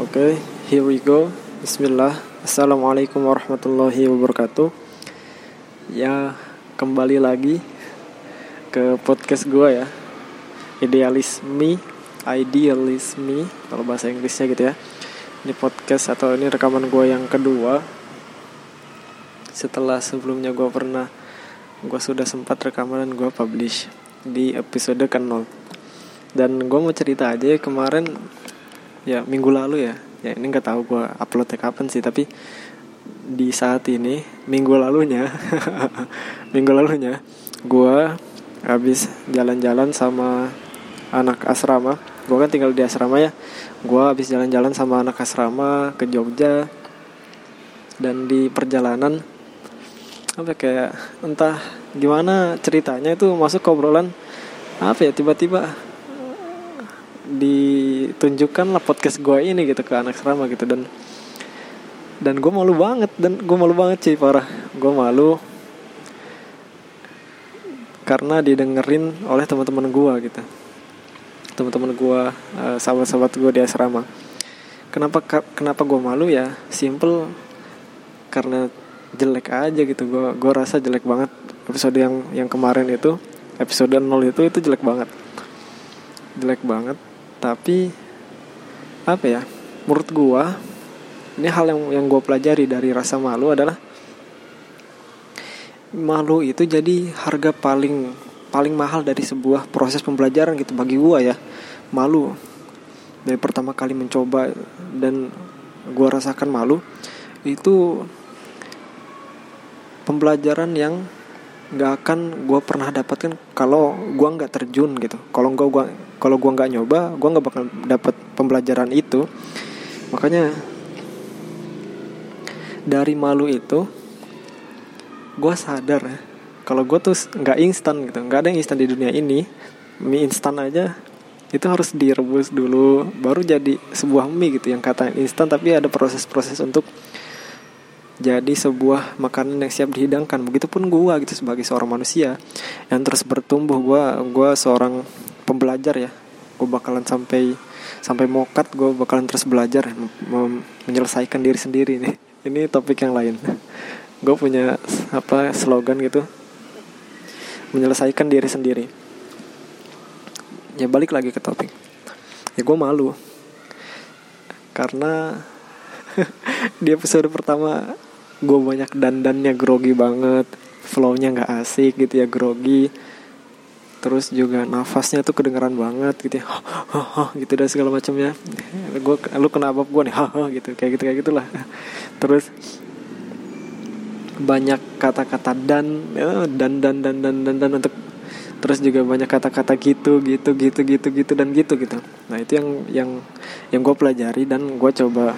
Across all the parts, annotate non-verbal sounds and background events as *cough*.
Oke, okay, here we go. Bismillah. Assalamualaikum warahmatullahi wabarakatuh. Ya, kembali lagi ke podcast gue ya. Idealisme, idealisme kalau bahasa Inggrisnya gitu ya. Ini podcast atau ini rekaman gue yang kedua. Setelah sebelumnya gue pernah gue sudah sempat rekaman dan gue publish di episode ke-0 dan gue mau cerita aja ya, kemarin ya minggu lalu ya. Ya ini nggak tahu gue uploadnya kapan sih tapi di saat ini minggu lalunya *laughs* minggu lalunya gue habis jalan-jalan sama anak asrama. Gue kan tinggal di asrama ya. Gue habis jalan-jalan sama anak asrama ke Jogja. Dan di perjalanan apa kayak entah gimana ceritanya itu masuk ke obrolan apa ya tiba-tiba ditunjukkan lah podcast gue ini gitu ke anak serama gitu. Dan dan gue malu banget dan gue malu banget sih parah. Gue malu karena didengerin oleh teman-teman gue gitu. Teman-teman gue uh, sahabat-sahabat gue di asrama. Kenapa kenapa gue malu ya? Simple. Karena jelek aja gitu. Gue gue rasa jelek banget. Episode yang yang kemarin itu episode 0 itu itu jelek banget. Jelek banget tapi apa ya menurut gua ini hal yang yang gue pelajari dari rasa malu adalah malu itu jadi harga paling paling mahal dari sebuah proses pembelajaran gitu bagi gua ya. Malu. Dari pertama kali mencoba dan gua rasakan malu itu pembelajaran yang nggak akan gue pernah dapatkan kalau gue nggak terjun gitu. Kalau gue gua kalau gue nggak nyoba gue nggak bakal dapat pembelajaran itu. Makanya dari malu itu gue sadar ya kalau gue tuh nggak instan gitu. Nggak ada yang instan di dunia ini. Mie instan aja itu harus direbus dulu baru jadi sebuah mie gitu yang kata instan tapi ada proses-proses untuk jadi sebuah makanan yang siap dihidangkan. Begitupun gue gitu sebagai seorang manusia yang terus bertumbuh. Gue gue seorang pembelajar ya. Gue bakalan sampai sampai mokat gue bakalan terus belajar menyelesaikan diri sendiri nih. *laughs* Ini topik yang lain. Gue punya apa slogan gitu. Menyelesaikan diri sendiri. Ya balik lagi ke topik. Ya gue malu. Karena di episode pertama gue banyak dandannya grogi banget. Flownya nggak asik gitu ya grogi. Terus juga nafasnya tuh kedengeran banget gitu ya. *laughs* Gitu dan segala macamnya gue lu kenapa gue nih. *laughs* Gitu kayak gitu kayak gitulah. Terus banyak kata-kata dan ya, dan dan dan dan dan dan untuk terus juga banyak kata-kata gitu gitu gitu gitu gitu dan gitu gitu. Nah itu yang yang yang gue pelajari dan gue coba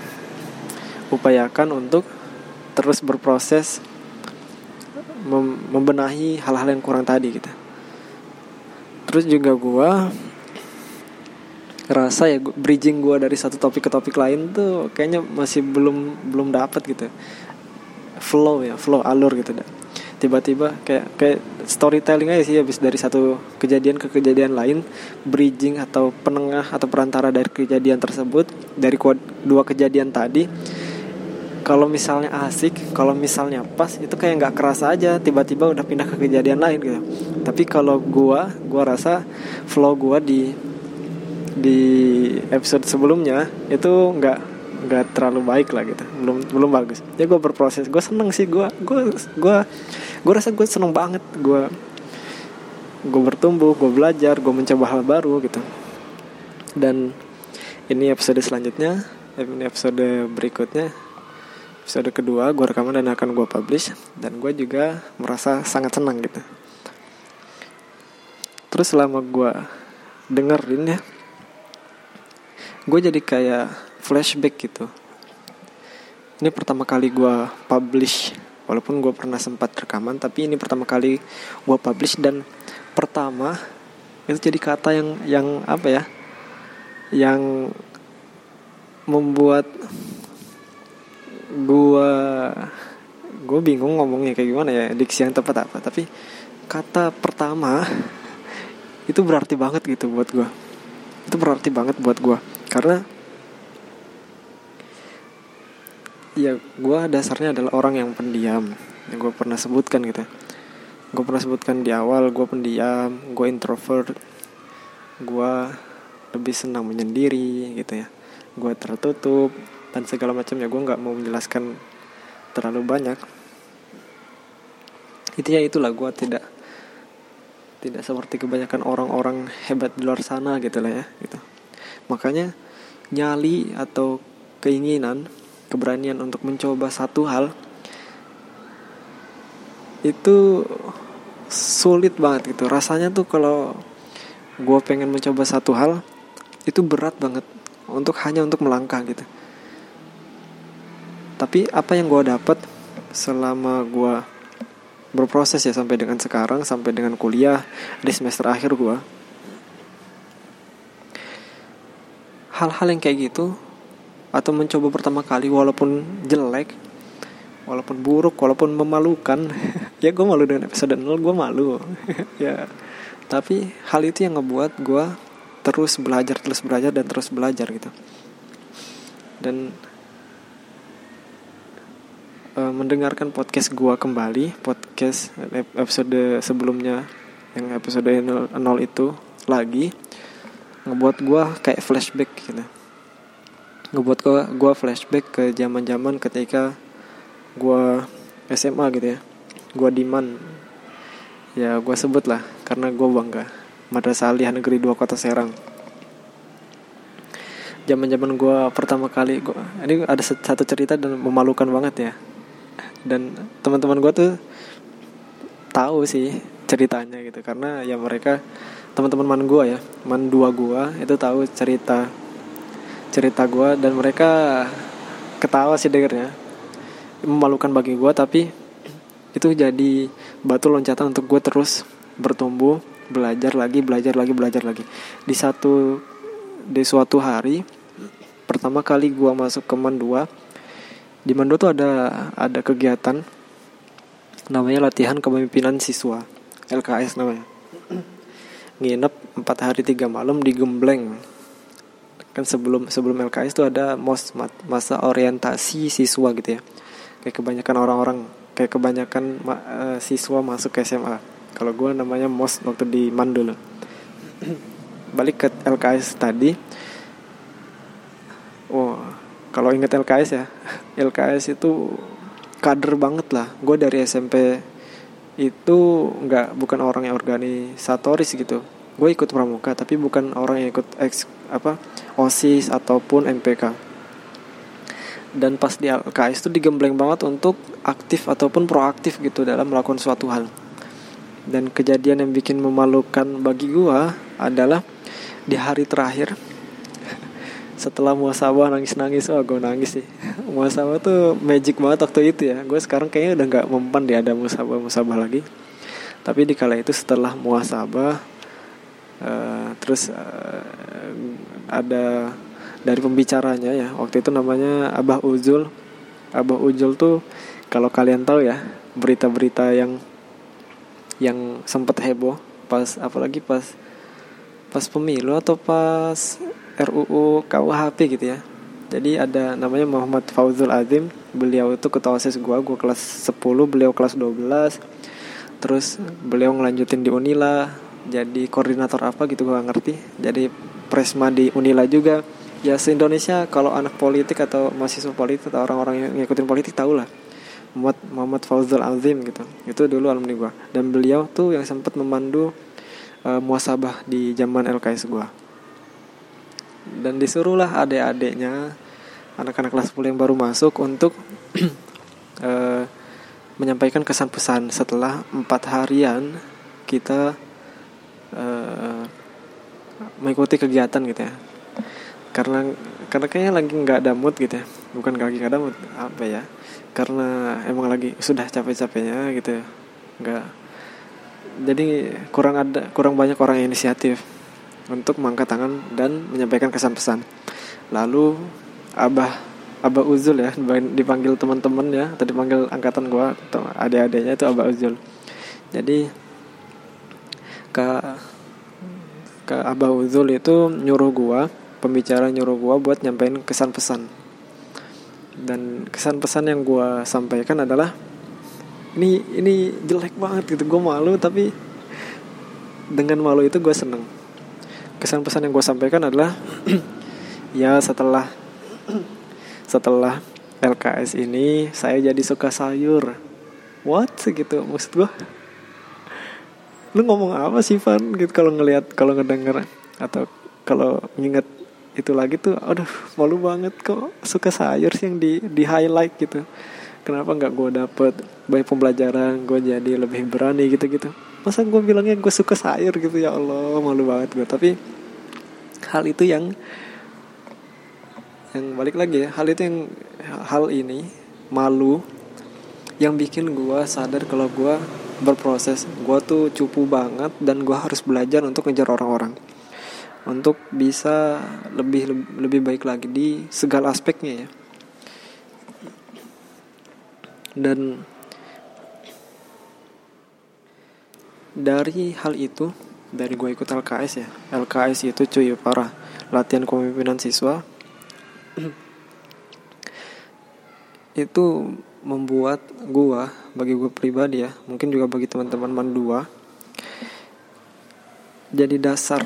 upayakan untuk terus berproses mem membenahi hal-hal yang kurang tadi gitu. Terus juga gue rasa ya bridging gue dari satu topik ke topik lain tuh kayaknya masih belum belum dapat gitu. Flow ya flow alur gitu tiba-tiba kayak kayak storytelling aja sih habis dari satu kejadian ke kejadian lain bridging atau penengah atau perantara dari kejadian tersebut dari dua kejadian tadi kalau misalnya asik kalau misalnya pas itu kayak nggak kerasa aja. Tiba-tiba udah pindah ke kejadian lain gitu. Tapi kalau gua gua rasa flow gua di di episode sebelumnya itu nggak nggak terlalu baik lah gitu. Belum belum bagus. Ya gue berproses. Gue seneng sih. Gue gue gue gue rasa gue seneng banget. Gue gue bertumbuh gue belajar gue mencoba hal baru gitu. Dan ini episode selanjutnya. Ini episode berikutnya episode kedua gue rekaman dan akan gue publish. Dan gue juga merasa sangat senang gitu. Terus selama gue dengerin ya gue jadi kayak flashback gitu. Ini pertama kali gue publish walaupun gue pernah sempat rekaman tapi ini pertama kali gue publish dan pertama itu jadi kata yang yang apa ya? Yang membuat gua gue bingung ngomongnya kayak gimana ya diksi yang tepat apa. Tapi kata pertama itu berarti banget gitu buat gue itu berarti banget buat gue karena ya gue dasarnya adalah orang yang pendiam. Yang gue pernah sebutkan gitu gue pernah sebutkan di awal gue pendiam gue introvert. Gue lebih senang menyendiri gitu ya. Gue tertutup dan segala macam ya gue nggak mau menjelaskan terlalu banyak. Itu ya itulah gue tidak tidak seperti kebanyakan orang-orang hebat di luar sana gitu lah ya gitu. Makanya nyali atau keinginan keberanian untuk mencoba satu hal itu sulit banget gitu. Rasanya tuh kalau gue pengen mencoba satu hal itu berat banget untuk hanya untuk melangkah gitu tapi apa yang gue dapat selama gue berproses ya sampai dengan sekarang sampai dengan kuliah di semester akhir gue hal-hal yang kayak gitu atau mencoba pertama kali walaupun jelek walaupun buruk walaupun memalukan *laughs* ya gue malu dengan episode 0 gue malu. *laughs* Ya. Tapi hal itu yang ngebuat gue terus belajar terus belajar dan terus belajar gitu. Dan uh, mendengarkan podcast gue kembali podcast episode sebelumnya yang episode 0, 0 itu lagi ngebuat gue kayak flashback gitu. Ngebuat gue gue flashback ke zaman zaman ketika gue SMA gitu ya. Gue diman ya gue sebut lah karena gue bangga. Madrasah Aliyah Negeri 2 Kota Serang. Zaman zaman gue pertama kali gua, ini ada satu cerita dan memalukan banget ya dan teman-teman gue tuh tahu sih ceritanya gitu. Karena ya mereka teman-teman man gue ya man dua gue itu tahu cerita cerita gue dan mereka ketawa sih dengernya. Memalukan bagi gue tapi itu jadi batu loncatan untuk gue terus bertumbuh belajar lagi belajar lagi belajar lagi. Di satu di suatu hari pertama kali gue masuk ke Man 2 di Man 2 tuh ada ada kegiatan namanya latihan kepemimpinan siswa LKS namanya. Nginep empat hari tiga malam di Gembleng. Kan sebelum sebelum LKS tuh ada mos masa orientasi siswa gitu ya. Kayak kebanyakan orang-orang kayak kebanyakan uh, siswa masuk ke SMA kalau gue namanya mos waktu di Mandul balik ke LKS tadi oh kalau inget LKS ya *laughs* LKS itu kader banget lah. Gue dari SMP itu nggak bukan orang yang organisatoris gitu. Gue ikut pramuka tapi bukan orang yang ikut ex apa osis ataupun NPK dan pas di LKS itu digembleng banget untuk aktif ataupun proaktif gitu dalam melakukan suatu hal. Dan kejadian yang bikin memalukan bagi gua adalah di hari terakhir setelah muasabah nangis-nangis oh gue nangis sih. Muasabah tuh magic banget waktu itu ya. Gue sekarang kayaknya udah nggak mempan dia ada muasabah muasabah lagi. Tapi di kala itu setelah muasabah uh, terus uh, ada dari pembicaranya ya. Waktu itu namanya Abah Uzul. Abah Uzul tuh kalau kalian tahu ya berita-berita yang yang sempat heboh pas apalagi pas pas pemilu atau pas RUU KUHP gitu ya. Jadi ada namanya Muhammad Fauzul Azim. Beliau itu ketua OSIS gua gua kelas 10 beliau kelas 12 terus beliau ngelanjutin di Unila jadi koordinator apa gitu gua ngerti. Jadi presma di Unila juga. Ya se Indonesia kalau anak politik atau mahasiswa politik atau orang-orang yang ngikutin politik tau lah Muhammad Muhammad Fauzul Azim gitu. Itu dulu alumni gua. Dan beliau tuh yang sempat memandu uh, muasabah di zaman LKS gua dan disuruhlah adik-adiknya anak-anak kelas 10 yang baru masuk untuk uh, *clears throat* menyampaikan kesan pesan setelah empat harian kita uh, mengikuti kegiatan gitu ya. Karena karena kayaknya lagi nggak ada mood gitu ya. Bukan lagi nggak ada mood apa ya. Karena emang lagi sudah capek-capeknya gitu ya. Nggak. Jadi kurang ada kurang banyak orang yang inisiatif untuk mengangkat tangan dan menyampaikan kesan pesan lalu abah abah uzul ya dipanggil teman-teman ya atau dipanggil angkatan gua atau adik-adiknya itu abah uzul. Jadi ke ke abah uzul itu nyuruh gua pembicara nyuruh gue buat nyampein kesan pesan dan kesan pesan yang gue sampaikan adalah ini ini jelek banget gitu gue malu tapi dengan malu itu gue seneng kesan pesan yang gue sampaikan adalah *clears throat* ya setelah *clears throat* setelah LKS ini saya jadi suka sayur. What? Gitu maksud gue lu ngomong apa sih Van? Gitu kalau ngelihat kalau ngedenger atau kalau nginget itu lagi tuh aduh malu banget kok. Suka sayur sih yang di di highlight gitu. Kenapa nggak gue dapet banyak pembelajaran gue jadi lebih berani gitu gitu masa gue bilangnya gue suka sayur gitu? Ya Allah malu banget gue tapi hal itu yang yang balik lagi ya hal itu yang hal ini malu yang bikin gue sadar kalau gue berproses. Gue tuh cupu banget dan gue harus belajar untuk ngejar orang-orang. Untuk bisa lebih lebih baik lagi di segala aspeknya ya. Dan dari hal itu dari gue ikut LKS ya. LKS itu cuy parah. Latihan kepemimpinan siswa. *clears throat* Itu membuat gue bagi gue pribadi ya mungkin juga bagi teman-teman mandua jadi dasar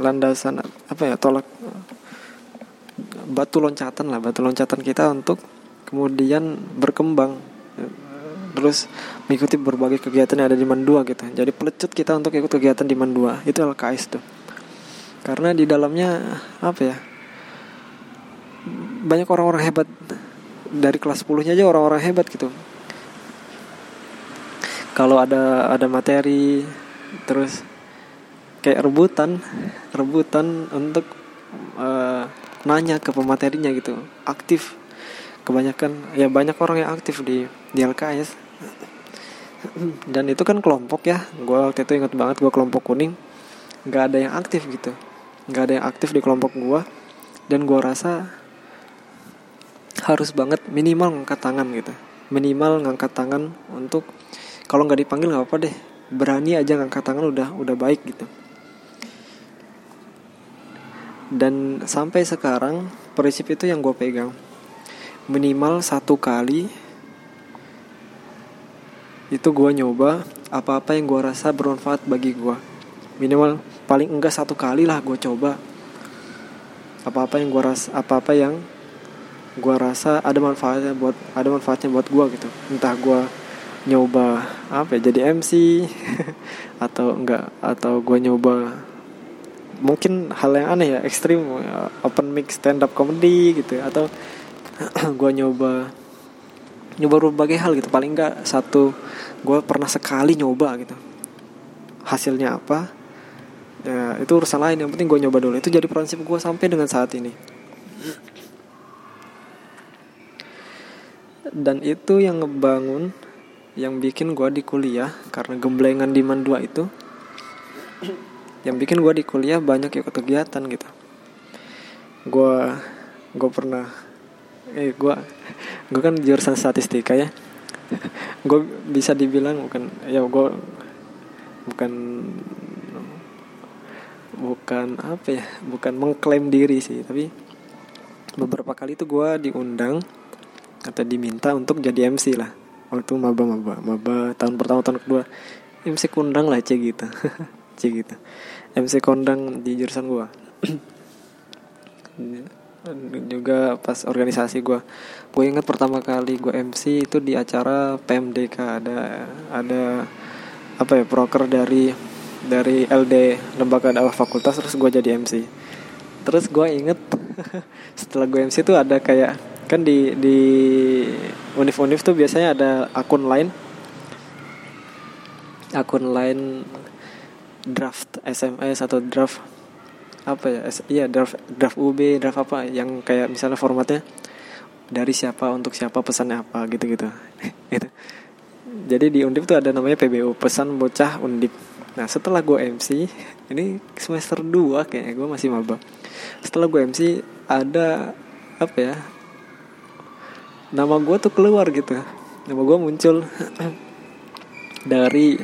landasan apa ya tolak batu loncatan lah batu loncatan kita untuk kemudian berkembang terus mengikuti berbagai kegiatan yang ada di Mandua gitu. Jadi pelecut kita untuk ikut kegiatan di Mandua. Itu LKS tuh. Karena di dalamnya apa ya banyak orang-orang hebat. Dari kelas 10 nya aja orang-orang hebat gitu. Kalau ada ada materi terus kayak rebutan rebutan untuk uh, nanya ke pematerinya gitu. Aktif. Kebanyakan ya banyak orang yang aktif di di LKS dan itu kan kelompok ya. Gue waktu itu inget banget gue kelompok kuning. Nggak ada yang aktif gitu. Nggak ada yang aktif di kelompok gue dan gue rasa harus banget minimal ngangkat tangan gitu. Minimal ngangkat tangan untuk kalau nggak dipanggil nggak apa deh. Berani aja ngangkat tangan udah udah baik gitu. Dan sampai sekarang prinsip itu yang gue pegang. Minimal satu kali itu gue nyoba apa-apa yang gue rasa bermanfaat bagi gue minimal paling enggak satu kali lah gue coba. Apa-apa yang gue rasa apa-apa yang gue rasa ada manfaatnya buat ada manfaatnya buat gue gitu. Entah gue nyoba apa ya jadi MC *laughs* atau enggak atau gue nyoba mungkin hal yang aneh ya ekstrim open mic stand up comedy gitu atau *clears throat* gue nyoba nyoba berbagai hal gitu. Paling enggak satu gue pernah sekali nyoba gitu. Hasilnya apa? Ya itu urusan lain. Yang penting gue nyoba dulu. Itu jadi prinsip gue sampai dengan saat ini. Dan itu yang ngebangun yang bikin gue di kuliah karena gemblengan di mandua itu yang bikin gue di kuliah banyak ikut kegiatan gitu. Gue gue pernah eh gue gue kan jurusan statistika ya. Gue bisa dibilang bukan ya gue bukan bukan apa ya bukan mengklaim diri sih tapi beberapa kali itu gue diundang atau diminta untuk jadi MC lah. Waktu maba maba maba tahun pertama tahun kedua. MC kundang lah cek gitu. *laughs* Cek gitu. MC kondang di jurusan gue *clears throat* juga pas organisasi gue gue inget pertama kali gue MC itu di acara PMDK ada ada apa ya proker dari dari LD lembaga dakwah fakultas terus gue jadi MC terus gue inget *laughs* setelah gue MC itu ada kayak kan di di univ-univ tuh biasanya ada akun lain. Akun lain draft SMS atau draft apa ya iya draft draft UB draft apa yang kayak misalnya formatnya dari siapa untuk siapa pesannya apa gitu gitu. *laughs* Gitu jadi di undip tuh ada namanya PBU pesan bocah undip. Nah setelah gue MC *laughs* ini semester 2 kayaknya gue masih maba. Setelah gue MC ada apa ya nama gue tuh keluar gitu. Nama gue muncul *clears throat* dari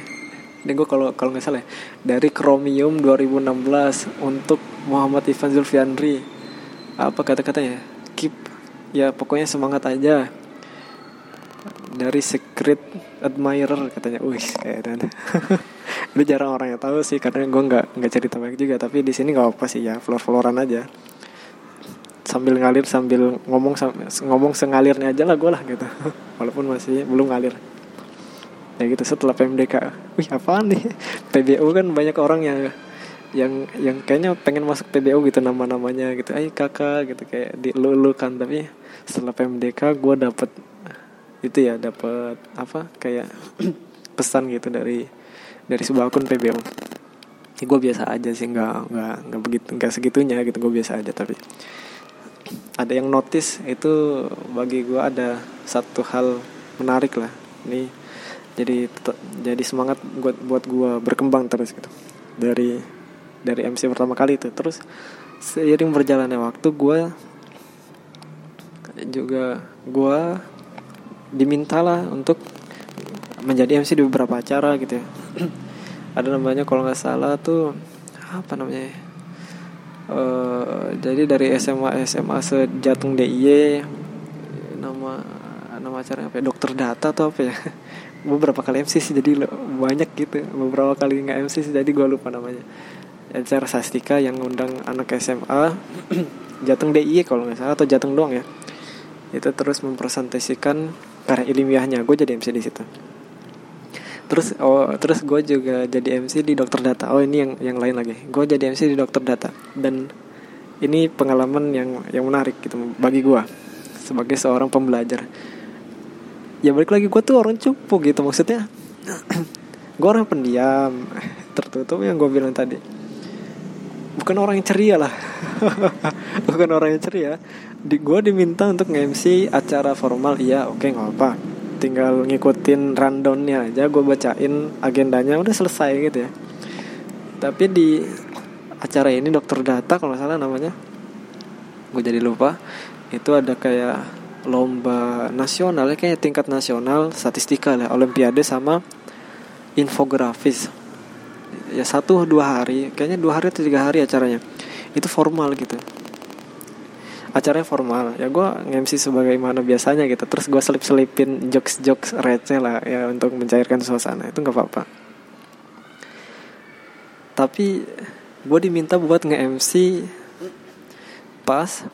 ini gue kalau kalau nggak salah ya, dari Chromium 2016 untuk Muhammad Ivan Zulfiandri apa kata-katanya? Keep ya pokoknya semangat aja. Dari secret admirer katanya. Wih kayak dan *laughs* itu jarang orang yang tahu sih karena gue nggak nggak cerita banyak juga. Tapi di sini nggak apa sih ya flor floran aja. Sambil ngalir sambil ngomong ngomong sengalirnya aja lah gue lah gitu. *laughs* Walaupun masih belum ngalir ya gitu setelah PMDK wih apa nih? *laughs* PBU kan banyak orang yang yang yang kayaknya pengen masuk PBU gitu nama-namanya gitu. Ay kakak gitu kayak di lu, lu kan tapi setelah PMDK gue dapet itu ya dapet apa kayak *clears throat* pesan gitu dari dari sebuah akun PBU ya, gue biasa aja sih nggak nggak nggak begitu nggak segitunya gitu gue biasa aja tapi ada yang notice itu bagi gue ada satu hal menarik lah. Ini jadi jadi semangat buat buat gue berkembang terus gitu. Dari dari MC pertama kali itu. Terus seiring berjalannya waktu gue juga gue dimintalah untuk menjadi MC di beberapa acara gitu ya. *clears throat* Ada namanya kalau nggak salah tuh apa namanya uh, jadi dari SMA SMA sejateng DIY nama nama acara apa ya? dokter data atau apa ya *laughs* beberapa kali MC sih jadi banyak gitu. Beberapa kali nggak MC sih jadi gue lupa namanya. Acara sastika yang ngundang anak SMA *clears throat* Jateng DIY kalau nggak salah atau Jateng doang ya. Itu terus mempresentasikan karya ilmiahnya. Gue jadi MC di situ. Terus oh terus gue juga jadi MC di dokter data. Oh ini yang yang lain lagi. Gue jadi MC di dokter data. Dan ini pengalaman yang yang menarik gitu bagi gue sebagai seorang pembelajar ya balik lagi gue tuh orang cupu gitu maksudnya *clears throat* gue orang pendiam *laughs* tertutup yang gue bilang tadi. Bukan orang yang ceria lah. *laughs* Bukan orang yang ceria. Di gue diminta untuk nge-MC acara formal iya oke okay, nggak apa tinggal ngikutin rundownnya aja gue bacain agendanya udah selesai gitu ya. Tapi di acara ini dokter data kalau salah namanya. Gue jadi lupa. Itu ada kayak lomba nasional ya kayak tingkat nasional statistika lah olimpiade sama infografis. Ya satu dua hari kayaknya dua hari atau tiga hari acaranya. Itu formal gitu. Acaranya formal. Ya gue ngemsi sebagaimana biasanya gitu. Terus gue selip selipin jokes jokes receh lah ya untuk mencairkan suasana. Itu nggak apa apa tapi gue diminta buat nge-MC pas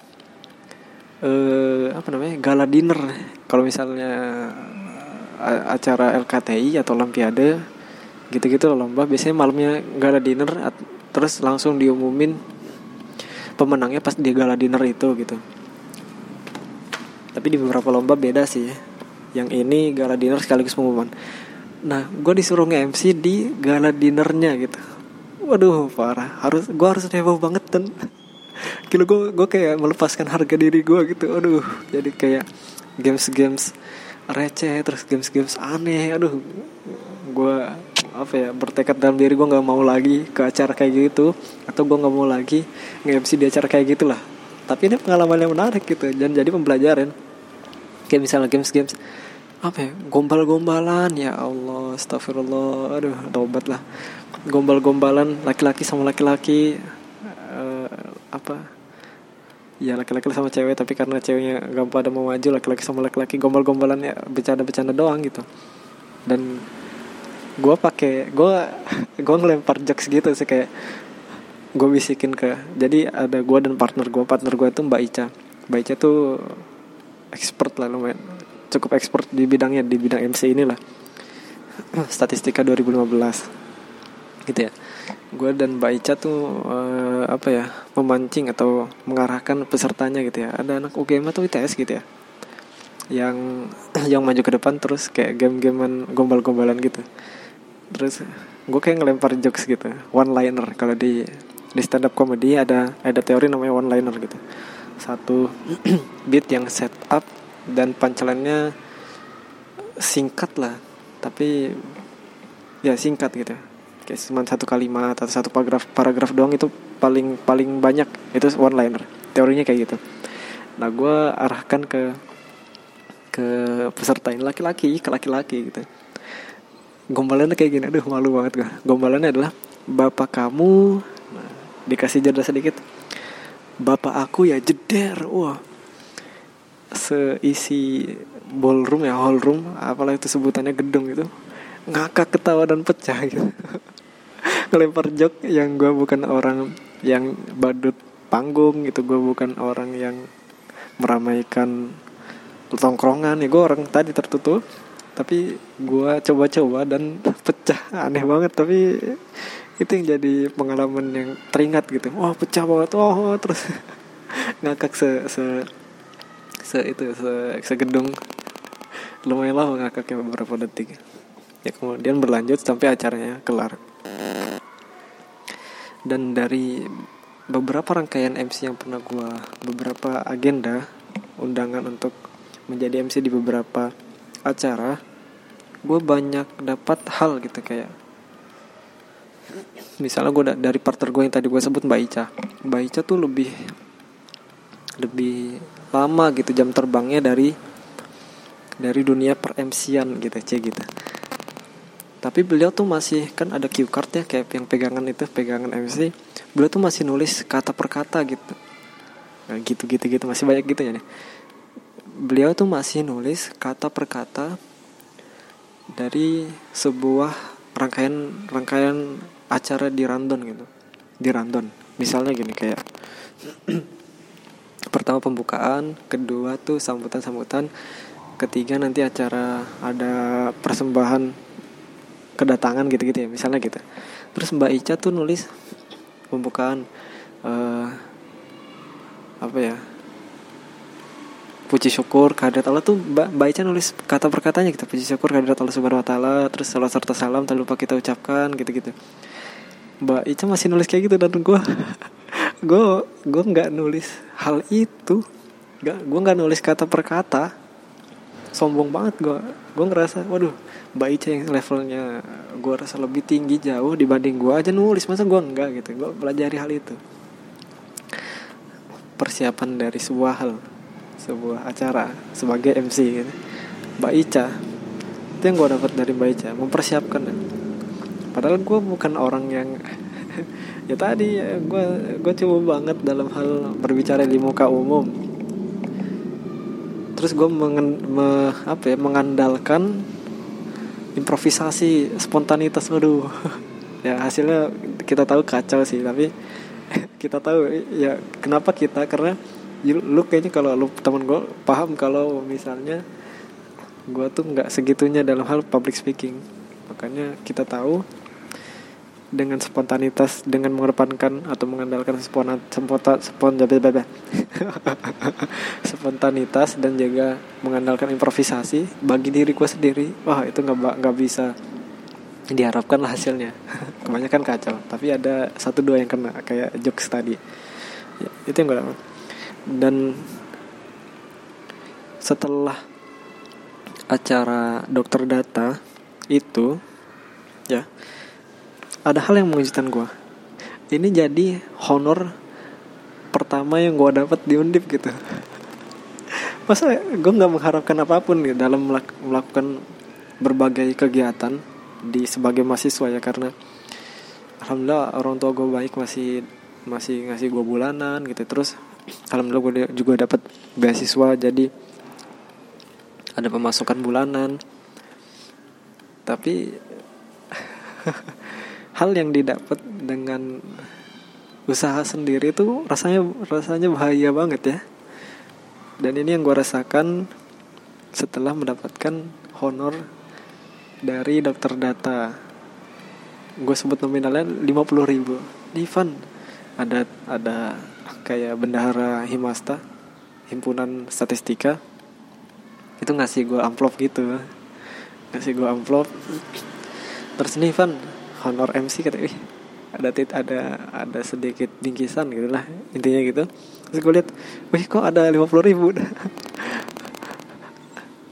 uh, apa namanya? Gala dinner. Kalau misalnya uh, acara LKTI atau Olimpiade gitu-gitu lomba. Biasanya malamnya gala dinner terus langsung diumumin pemenangnya pas di gala dinner itu gitu. Tapi di beberapa lomba beda sih yang ini gala dinner sekaligus pengumuman. Nah gue disuruh nge-MC di gala dinernya gitu. Waduh parah. Harus gue harus heboh banget dan kilo gue gue kayak melepaskan harga diri gue gitu. Aduh jadi kayak games games receh terus games games aneh. Aduh gue apa ya bertekad dalam diri gue nggak mau lagi ke acara kayak gitu. Atau gue nggak mau lagi nge-MC di acara kayak gitulah. Tapi ini pengalaman yang menarik gitu dan jadi pembelajaran. Kayak misalnya games games apa ya gombal-gombalan. Ya Allah astagfirullah. Aduh tobat lah gombal-gombalan laki-laki sama laki-laki apa ya laki-laki sama cewek tapi karena ceweknya gak pada mau maju laki-laki sama laki-laki gombal-gombalan ya bercanda-bercanda doang gitu. Dan gue pakai gue *laughs* gue ngelempar jokes gitu sih kayak gue bisikin ke jadi ada gue dan partner gue partner gue itu mbak Ica. Mbak Ica tuh expert lah lumayan cukup expert di bidangnya di bidang MC inilah. *clears throat* Statistika 2015 gitu ya gue dan Mbak Ica tuh uh, apa ya memancing atau mengarahkan pesertanya gitu ya. Ada anak UGM atau ITS gitu ya yang *clears throat* yang maju ke depan terus kayak game-gamean gombal-gombalan gitu. Terus gue kayak ngelempar jokes gitu one liner kalau di di stand up comedy ada ada teori namanya one liner gitu. Satu *clears throat* beat yang set up dan pancelannya singkat lah tapi ya singkat gitu kayak cuma satu kalimat atau satu paragraf paragraf doang itu paling paling banyak. Itu one liner teorinya kayak gitu. Nah gue arahkan ke ke peserta ini laki-laki ke laki-laki gitu. Gombalannya kayak gini. Aduh malu banget gue gombalannya adalah bapak kamu nah, dikasih jeda sedikit. Bapak aku ya jeder. Wah. Seisi ballroom ya hallroom apalah itu sebutannya gedung itu. Ngakak ketawa dan pecah gitu *laughs* *laughs* ngelempar jok yang gue bukan orang yang badut panggung gitu gue bukan orang yang meramaikan tongkrongan. Ya gue orang tadi tertutup tapi gue coba-coba dan *laughs* pecah. Aneh banget tapi itu yang jadi pengalaman yang teringat gitu. Wah pecah banget. Wah *laughs* terus ngakak se se se itu se segedung lumayan lama ngakaknya beberapa detik. Ya kemudian berlanjut sampai acaranya kelar dan dari beberapa rangkaian MC yang pernah gue beberapa agenda undangan untuk menjadi MC di beberapa acara gue banyak dapat hal gitu kayak misalnya gue dari partner gue yang tadi gue sebut Mbak Ica. Mbak Ica tuh lebih lebih lama gitu jam terbangnya dari dari dunia per MC-an gitu cie gitu tapi beliau tuh masih kan ada cue card ya kayak yang pegangan itu pegangan MC beliau tuh masih nulis kata per kata gitu. Nah, gitu gitu gitu. Masih banyak gitu ya nih. Beliau tuh masih nulis kata per kata dari sebuah rangkaian rangkaian acara di random gitu. Di random misalnya gini kayak *clears throat* pertama pembukaan kedua tuh sambutan sambutan ketiga nanti acara ada persembahan kedatangan gitu-gitu ya misalnya gitu. Terus Mbak Ica tuh nulis pembukaan uh, apa ya puji syukur kehadirat Allah tuh Mbak, Mbak Ica nulis kata perkatanya gitu puji syukur kehadirat Allah Subhanahu Wa Taala terus salam serta salam tak lupa kita ucapkan gitu-gitu. Mbak Ica masih nulis kayak gitu dan gue *laughs* gue gue nggak nulis hal itu. Nggak gue nggak nulis kata per kata sombong banget gue gue ngerasa waduh Mbak Ica yang levelnya gue rasa lebih tinggi jauh dibanding gue aja nulis masa gue enggak? Gitu. Gue pelajari hal itu. Persiapan dari sebuah hal sebuah acara sebagai MC gitu. Mbak Ica itu yang gue dapat dari Mbak Ica mempersiapkan. Padahal gue bukan orang yang *laughs* ya tadi gue gue coba banget dalam hal berbicara di muka umum terus gue mengen, me, apa ya mengandalkan improvisasi spontanitas waduh *laughs* ya hasilnya kita tahu kacau sih tapi *laughs* kita tahu ya kenapa kita karena lu kayaknya kalau lu temen gue paham kalau misalnya gue tuh nggak segitunya dalam hal public speaking. Makanya kita tahu dengan spontanitas dengan mengedepankan atau mengandalkan spontan spontan spontan spontanitas dan juga mengandalkan improvisasi bagi diri gue sendiri. Wah itu nggak nggak bisa diharapkan lah hasilnya. *laughs* Kebanyakan kacau tapi ada satu dua yang kena kayak jokes tadi. Ya, itu yang gue dapat. Dan setelah acara dokter data itu ya ada hal yang mengejutkan gue ini jadi honor pertama yang gue dapat di undip gitu. Masa gue nggak mengharapkan apa pun gitu dalam melakukan berbagai kegiatan di sebagai mahasiswa ya. Karena alhamdulillah orang tua gue baik masih masih ngasih gue bulanan gitu. Terus alhamdulillah gue juga dapat beasiswa jadi ada pemasukan bulanan. Tapi *laughs* hal yang didapat dengan usaha sendiri itu rasanya rasanya bahaya banget ya. Dan ini yang gue rasakan setelah mendapatkan honor dari dokter data. Gue sebut nominalnya 50 ribu. Divan ada ada kayak bendahara Himasta himpunan statistika. Itu ngasih gue amplop gitu. Ngasih gue amplop. Terus nih Van honor MC kata ih ada tit ada ada sedikit bingkisan gitu lah intinya gitu. Terus gue lihat wih kok ada lima puluh ribu? *laughs*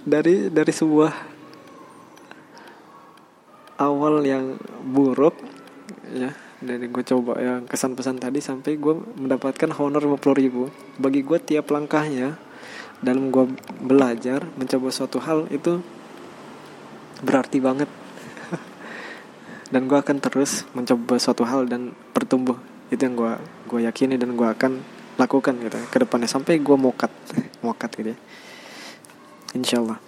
Dari dari sebuah awal yang buruk ya dari gue coba yang kesan pesan tadi sampai gue mendapatkan honor lima puluh ribu. Bagi gue tiap langkahnya dalam gue belajar mencoba suatu hal itu berarti banget dan gue akan terus mencoba suatu hal dan bertumbuh. Itu yang gue gue yakini dan gue akan lakukan gitu ke depannya. Sampai gue mokat mokat gitu ya. Insyaallah.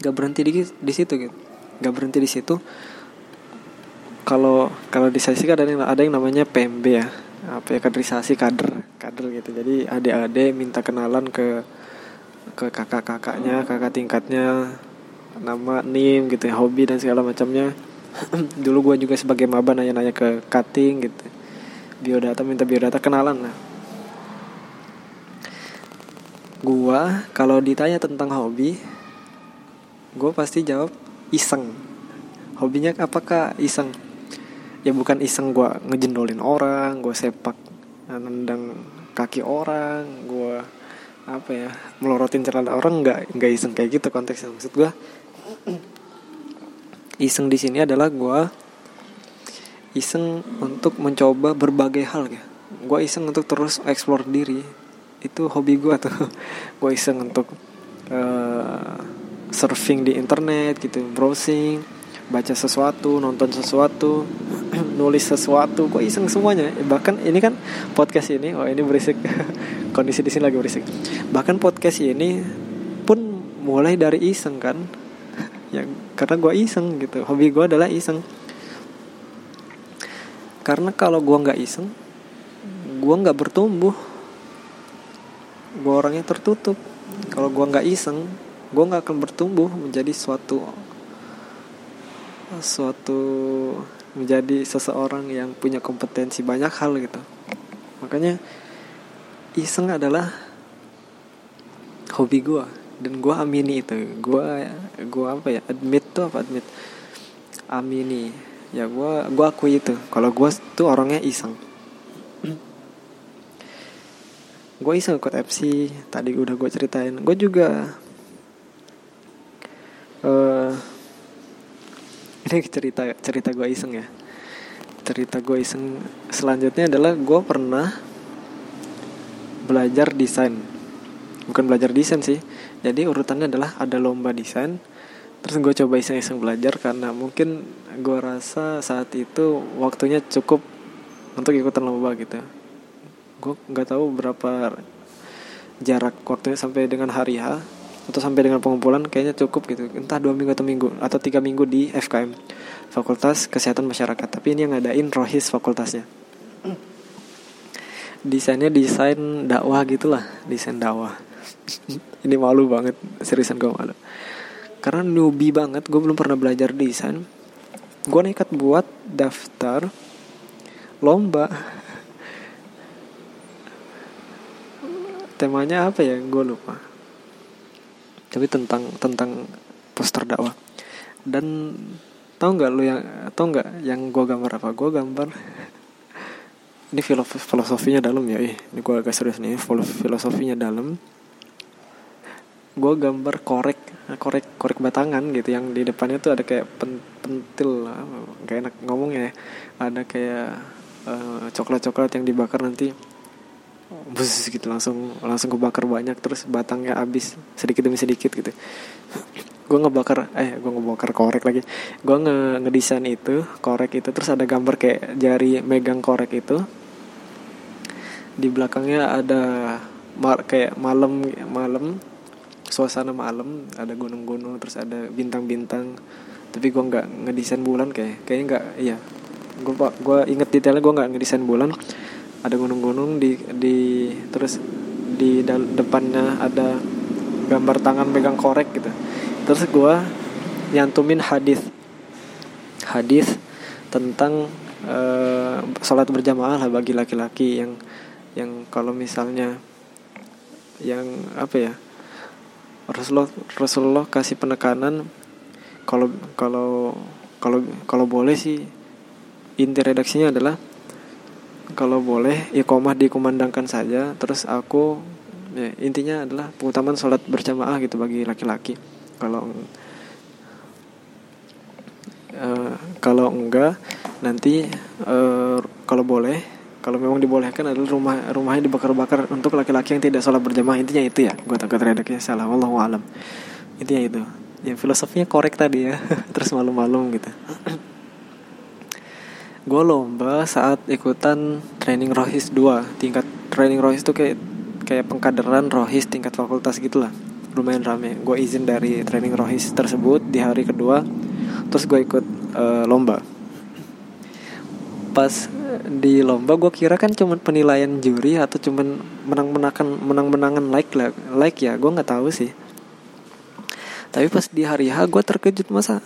Gak berhenti di di situ gitu. Gak berhenti di situ. Kalau kalau di sesi kan ada yang ada yang namanya PMB ya. Apa ya kaderisasi kader kader gitu. Jadi adik-adik minta kenalan ke ke kakak-kakaknya kakak tingkatnya nama nim gitu ya hobi dan segala macamnya. *clears throat* Dulu gue juga sebagai maba nanya-nanya ke cutting gitu. Biodata minta biodata kenalan lah. Gue kalau ditanya tentang hobi gue pasti jawab iseng. Hobinya apakah iseng? Ya bukan iseng gue ngejendolin orang gue sepak nendang kaki orang gue apa ya melorotin celana orang nggak nggak iseng kayak gitu konteksnya. Maksud gue iseng di sini adalah gue iseng untuk mencoba berbagai hal ya. Gue iseng untuk terus explore diri. Itu hobi gue tuh. *laughs* Gue iseng untuk uh, surfing di internet gitu browsing baca sesuatu nonton sesuatu *clears throat* nulis sesuatu. Kok iseng semuanya. Bahkan ini kan podcast ini oh ini berisik. *laughs* Kondisi di sini lagi berisik. Bahkan podcast ini pun mulai dari iseng kan ya karena gue iseng gitu. Hobi gue adalah iseng. Karena kalau gue nggak iseng gue nggak bertumbuh. Gue orangnya tertutup. Kalau gue nggak iseng gue nggak akan bertumbuh menjadi suatu suatu menjadi seseorang yang punya kompetensi banyak hal gitu. Makanya iseng adalah hobi gue dan gue amini itu. Gue gue apa ya admit tuh apa admit? Amini. Ya gue gue akui itu. Kalau gue tuh orangnya iseng. Gue iseng ikut FC tadi udah gue ceritain. Gue juga uh, *laughs* ini cerita cerita gue iseng ya. Cerita gue iseng selanjutnya adalah gue pernah belajar desain. Bukan belajar desain sih jadi urutannya adalah ada lomba desain. Terus gue coba iseng-iseng belajar karena mungkin gue rasa saat itu waktunya cukup untuk ikutan lomba gitu. Gue nggak tahu berapa jarak waktunya sampai dengan hari H atau sampai dengan pengumpulan kayaknya cukup gitu. Entah dua minggu atau minggu atau tiga minggu di FKM Fakultas Kesehatan Masyarakat. Tapi ini yang ngadain Rohis fakultasnya. Desainnya desain dakwah gitulah desain dakwah ini malu banget seriusan gue malu. Karena newbie banget gue belum pernah belajar desain. Gue nekat buat daftar lomba. Temanya apa ya? Gue lupa. Tapi tentang tentang poster dakwah. Dan tahu nggak lo yang tahu nggak yang gue gambar apa? Gue gambar *laughs* ini filosofinya dalam ya. Ini gue agak serius nih. Filosofinya dalam gue gambar korek korek korek batangan gitu. Yang di depannya tuh ada kayak pen, pentil gak enak ngomong ya. Ada kayak uh, eh, coklat coklat yang dibakar nanti bus gitu. Langsung langsung kebakar banyak terus batangnya habis sedikit demi sedikit gitu. Gue ngebakar eh gue ngebakar korek lagi. Gue nge ngedesain itu korek itu terus ada gambar kayak jari megang korek itu. Di belakangnya ada mar kayak malam malam suasana malam ada gunung-gunung terus ada bintang-bintang. Tapi gue nggak ngedesain bulan kayak kayaknya nggak iya. Gue gue inget detailnya gue nggak ngedesain bulan. Ada gunung-gunung di di terus di depannya ada gambar tangan megang korek gitu. Terus gue nyantumin hadis. Hadis tentang uh, sholat berjamaah lah bagi laki-laki yang yang kalau misalnya yang apa ya Rasulullah Rasulullah kasih penekanan kalau kalau kalau kalau boleh sih inti redaksinya adalah kalau boleh iqomah dikumandangkan saja terus aku ya, intinya adalah pengutamaan sholat berjamaah gitu bagi laki-laki. Kalau uh, kalau enggak nanti uh, kalau boleh kalau memang dibolehkan adalah rumah rumahnya dibakar-bakar untuk laki-laki yang tidak sholat berjamaah. Intinya itu ya gue takut redaknya salah. Allah alam. Intinya itu. Ya filosofinya korek tadi ya. *laughs* Terus malu-malu gitu. Gue lomba saat ikutan training rohis 2 tingkat training rohis tuh kayak kayak pengkaderan rohis tingkat fakultas gitulah. Lumayan rame. Gue izin dari training rohis tersebut di hari kedua. Terus gue ikut uh, lomba. Pas di lomba gue kira kan cuman penilaian juri atau cuman menang menangan menang menangan like lah like ya gue nggak tahu sih. Tapi pas di hari H gue terkejut masa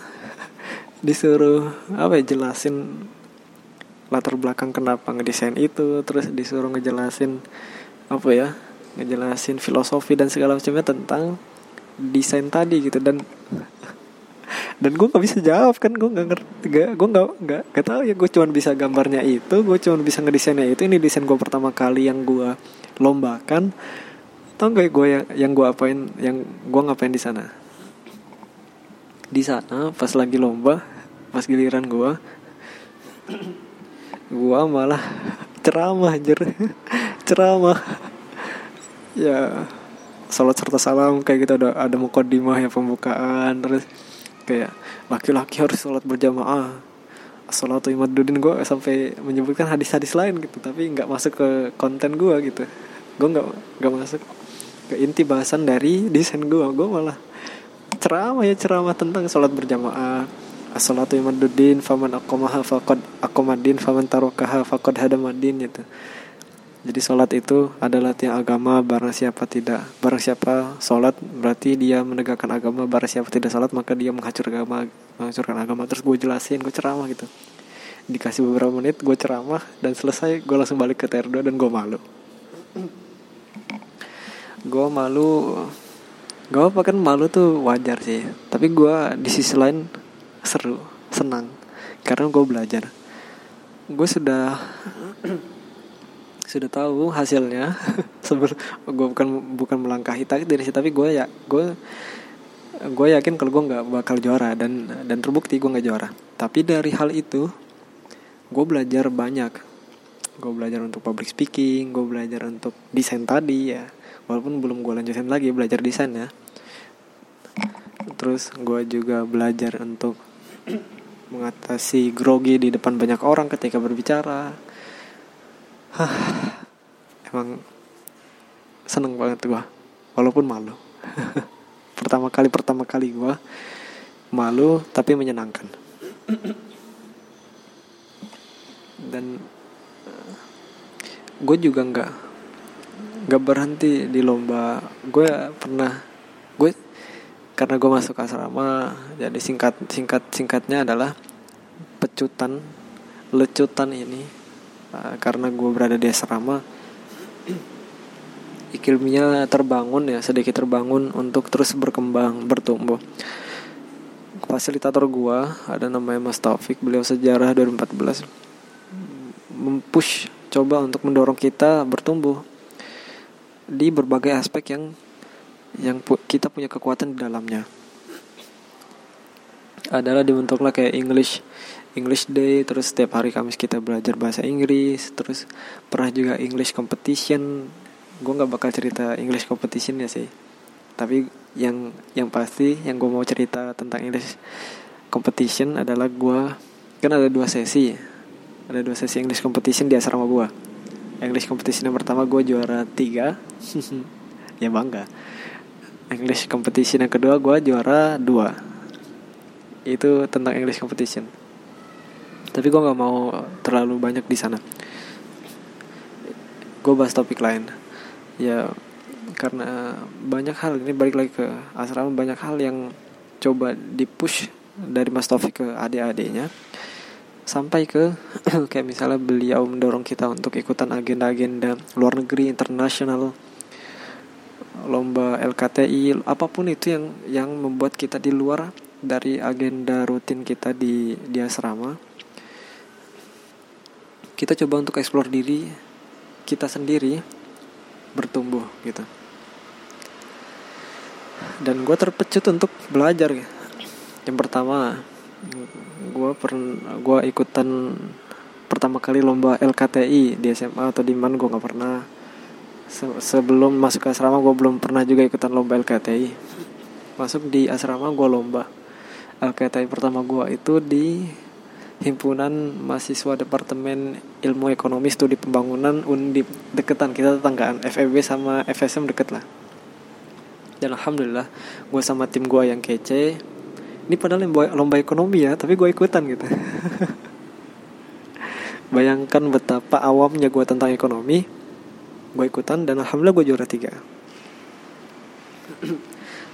disuruh apa ya jelasin latar belakang kenapa ngedesain itu terus disuruh ngejelasin apa ya ngejelasin filosofi dan segala macamnya tentang desain tadi gitu. Dan dan gue nggak bisa jawab kan? Gue nggak ngerti gak gue nggak nggak nggak tahu ya gue cuma bisa gambarnya itu gue cuma bisa ngedesainnya itu. Ini desain gue pertama kali yang gue lombakan. Tau gak gue yang yang gue apain yang gue ngapain di sana? Di sana pas lagi lomba pas giliran gue gua malah ceramah jer *laughs* ceramah. Ya salat serta salam kayak gitu. Ada ada mukodimah ya pembukaan terus kayak laki-laki harus sholat berjamaah. Salatu imaduddin gue sampai menyebutkan hadis-hadis lain gitu tapi nggak masuk ke konten gue gitu. Gue nggak nggak masuk ke inti bahasan dari desain gue gue malah ceramah ya ceramah tentang sholat berjamaah. As-salatu imaduddin faman aqamaha faqad aqamadin faman tarokaha faqad hadamadin gitu jadi sholat itu adalah tiang agama barang siapa tidak barang siapa sholat berarti dia menegakkan agama barang siapa tidak sholat maka dia menghancurkan agama menghancurkan agama. Terus gue jelasin gue ceramah gitu. Dikasih beberapa menit gue ceramah dan selesai gue langsung balik ke terdo dan gue malu. Gue malu gak apa kan malu tuh wajar sih. Tapi gue di sisi lain seru senang. Karena gue belajar. Gue sudah sudah tahu hasilnya. *laughs* Sebelum gue bukan bukan melangkahi takdir sih tapi gue ya gue gue yakin kalau gue nggak bakal juara dan dan terbukti gue nggak juara. Tapi dari hal itu gue belajar banyak. Gue belajar untuk public speaking gue belajar untuk desain tadi ya. Walaupun belum gue lanjutin lagi belajar desain ya. Terus gue juga belajar untuk mengatasi grogi di depan banyak orang ketika berbicara Hah, emang seneng banget gue walaupun malu. *laughs* Pertama kali pertama kali gue malu tapi menyenangkan. Dan eh, gue juga nggak nggak berhenti di lomba. Gue pernah gue karena gue masuk asrama jadi singkat singkat singkatnya adalah pecutan lecutan ini uh, karena gue berada di asrama iklimnya terbangun ya sedikit terbangun untuk terus berkembang bertumbuh. Fasilitator gue ada namanya Mas Taufik beliau sejarah 2014 mempush coba untuk mendorong kita bertumbuh di berbagai aspek yang yang pu kita punya kekuatan di dalamnya. Adalah dibentuklah kayak English English Day terus setiap hari Kamis kita belajar bahasa Inggris terus pernah juga English Competition. Gue nggak bakal cerita English Competition ya sih. Tapi yang yang pasti yang gue mau cerita tentang English Competition adalah gue kan ada dua sesi ada dua sesi English Competition di asrama gue English Competition yang pertama gue juara tiga. *laughs* Ya bangga. English competition yang kedua gue juara dua. Itu tentang English competition tapi gue nggak mau terlalu banyak di sana. Gue bahas topik lain. Ya karena banyak hal. Ini balik lagi ke asrama. Banyak hal yang coba dipush dari Mas Taufik ke adik-adiknya. Sampai ke *clears throat* kayak misalnya beliau mendorong kita untuk ikutan agenda-agenda luar negeri internasional lomba LKTI apa pun itu yang yang membuat kita di luar dari agenda rutin kita di di asrama kita coba untuk eksplor diri kita sendiri bertumbuh gitu. Dan gue terpecut untuk belajar yang pertama gue pernah gue ikutan pertama kali lomba LKTI di SMA atau di mana gue nggak pernah. Se sebelum masuk ke asrama gue belum pernah juga ikutan lomba LKTI masuk di asrama gue lomba. LKTI pertama gue itu di himpunan mahasiswa departemen ilmu ekonomi studi pembangunan undip deketan. Kita tetanggaan FEB sama FSM deket lah. Dan alhamdulillah gue sama tim gue yang kece. Ini padahal lomba, lomba ekonomi ya tapi gue ikutan gitu. *laughs* Bayangkan betapa awamnya gue tentang ekonomi. Gue ikutan dan alhamdulillah gue juara tiga. *clears throat*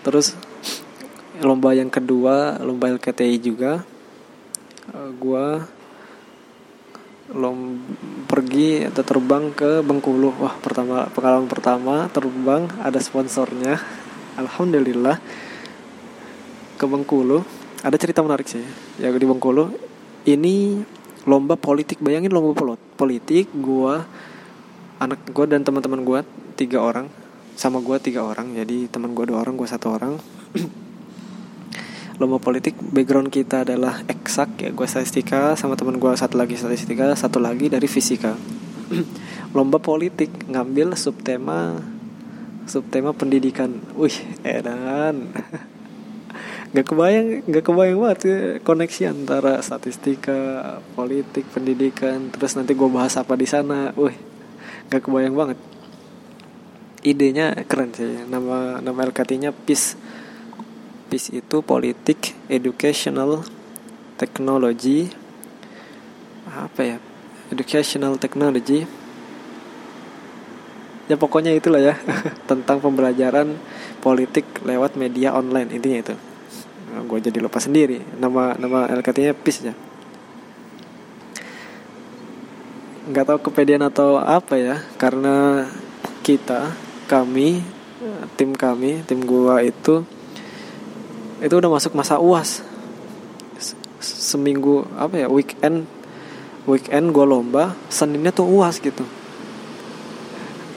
Terus lomba yang kedua lomba LKTI juga uh, gue lom pergi atau terbang ke Bengkulu. Wah pertama pengalaman pertama terbang ada sponsornya. Alhamdulillah. Ke Bengkulu. Ada cerita menarik sih ya di Bengkulu. Ini lomba politik bayangin lomba politik gue anak gue dan teman-teman gue tiga orang. Sama gue tiga orang jadi teman gue dua orang gue satu orang *clears throat* lomba politik background kita adalah eksak ya gue statistika sama teman gue satu lagi statistika satu lagi dari fisika. *clears throat* Lomba politik ngambil subtema subtema pendidikan. Wih edan. *laughs* Nggak kebayang nggak kebayang banget ya, koneksi antara statistika politik pendidikan terus nanti gue bahas apa di sana. Wih nggak kebayang banget. Idenya keren sih nama nama LKT-nya peace PIS itu politik, educational, technology, apa ya, educational technology. Ya pokoknya itulah ya *laughs* tentang pembelajaran politik lewat media online intinya itu. Nah, gue jadi lupa sendiri nama nama LKT-nya PIS ya. Nggak tahu kepedean atau apa ya karena kita kami tim kami tim gua itu itu udah masuk masa uas seminggu apa ya weekend weekend gue lomba seninnya tuh uas gitu.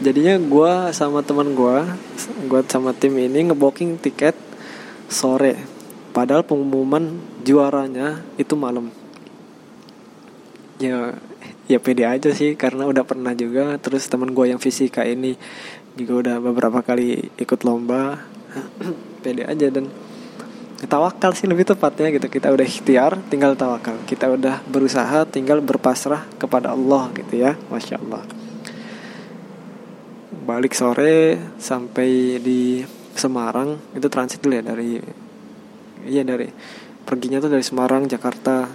Jadinya gue sama teman gue gue sama tim ini ngeboking tiket sore. Padahal pengumuman juaranya itu malam. Ya ya pede aja sih karena udah pernah juga. Terus teman gue yang fisika ini juga udah beberapa kali ikut lomba. *clears throat* Pede aja dan tawakal sih lebih tepatnya gitu. Kita udah ikhtiar tinggal tawakal. Kita udah berusaha tinggal berpasrah kepada Allah gitu ya. Masya Allah. Balik sore sampai di Semarang itu transit dulu ya dari iya dari perginya tuh dari Semarang Jakarta.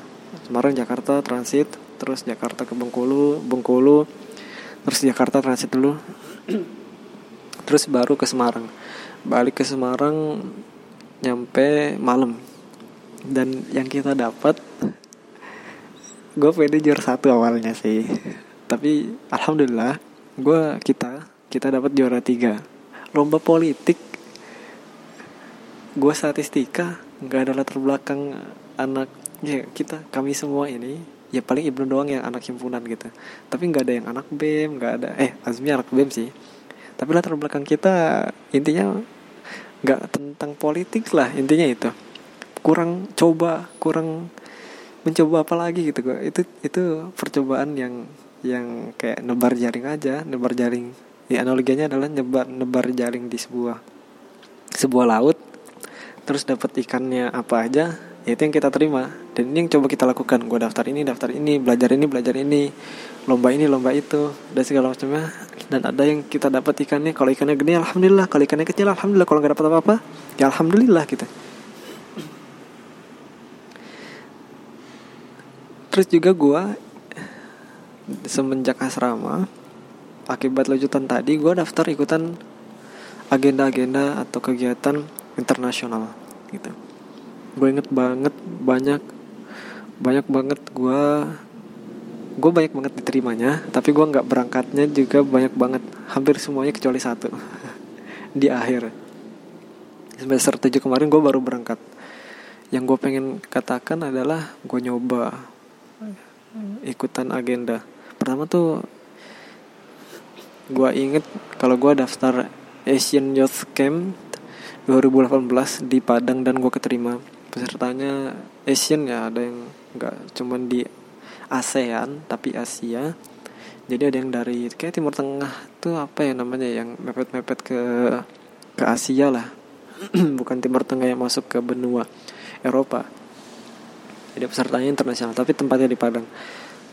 Semarang Jakarta transit terus Jakarta ke Bengkulu Bengkulu terus Jakarta transit dulu. *clears throat* Terus baru ke Semarang. Balik ke Semarang nyampe malam. Dan yang kita dapat gue pede juara satu awalnya sih. Tapi alhamdulillah gue kita kita dapat juara tiga. Lomba politik gue statistika nggak ada latar belakang anak ya kita kami semua ini ya paling ibnu doang yang anak himpunan gitu. Tapi nggak ada yang anak bem nggak ada eh Azmi anak bem sih. Tapi latar belakang kita intinya nggak tentang politik lah intinya itu. Kurang coba kurang mencoba apa lagi gitu kok. Itu itu percobaan yang yang kayak nebar jaring aja nebar jaring. Ya analoginya adalah nebar nebar jaring di sebuah sebuah laut terus dapat ikannya apa aja ya itu yang kita terima. Dan ini yang coba kita lakukan. Gue daftar ini daftar ini belajar ini belajar ini lomba ini lomba itu dan segala macamnya. Dan ada yang kita dapat ikannya kalau ikannya gede alhamdulillah. Kalau ikannya kecil alhamdulillah. Kalau nggak dapat apa-apa ya alhamdulillah kita gitu. terus juga gue semenjak asrama akibat lanjutan tadi gue daftar ikutan agenda-agenda atau kegiatan internasional gitu. Gue inget banget banyak banyak banget gue gue banyak banget diterimanya tapi gue nggak berangkatnya juga banyak banget. Hampir semuanya kecuali satu. *laughs* Di akhir. Semester 7 kemarin gue baru berangkat. Yang gue pengen katakan adalah gue nyoba ikutan agenda. Pertama tuh gue inget kalau gue daftar Asian Youth Camp 2018 di Padang dan gue keterima. Pesertanya Asian ya ada yang nggak cuman di ASEAN tapi Asia. Jadi ada yang dari kayak Timur Tengah tuh apa ya namanya yang mepet-mepet ke ke Asia lah. *clears throat* Bukan Timur Tengah yang masuk ke benua Eropa. Jadi pesertanya internasional. Tapi tempatnya di Padang.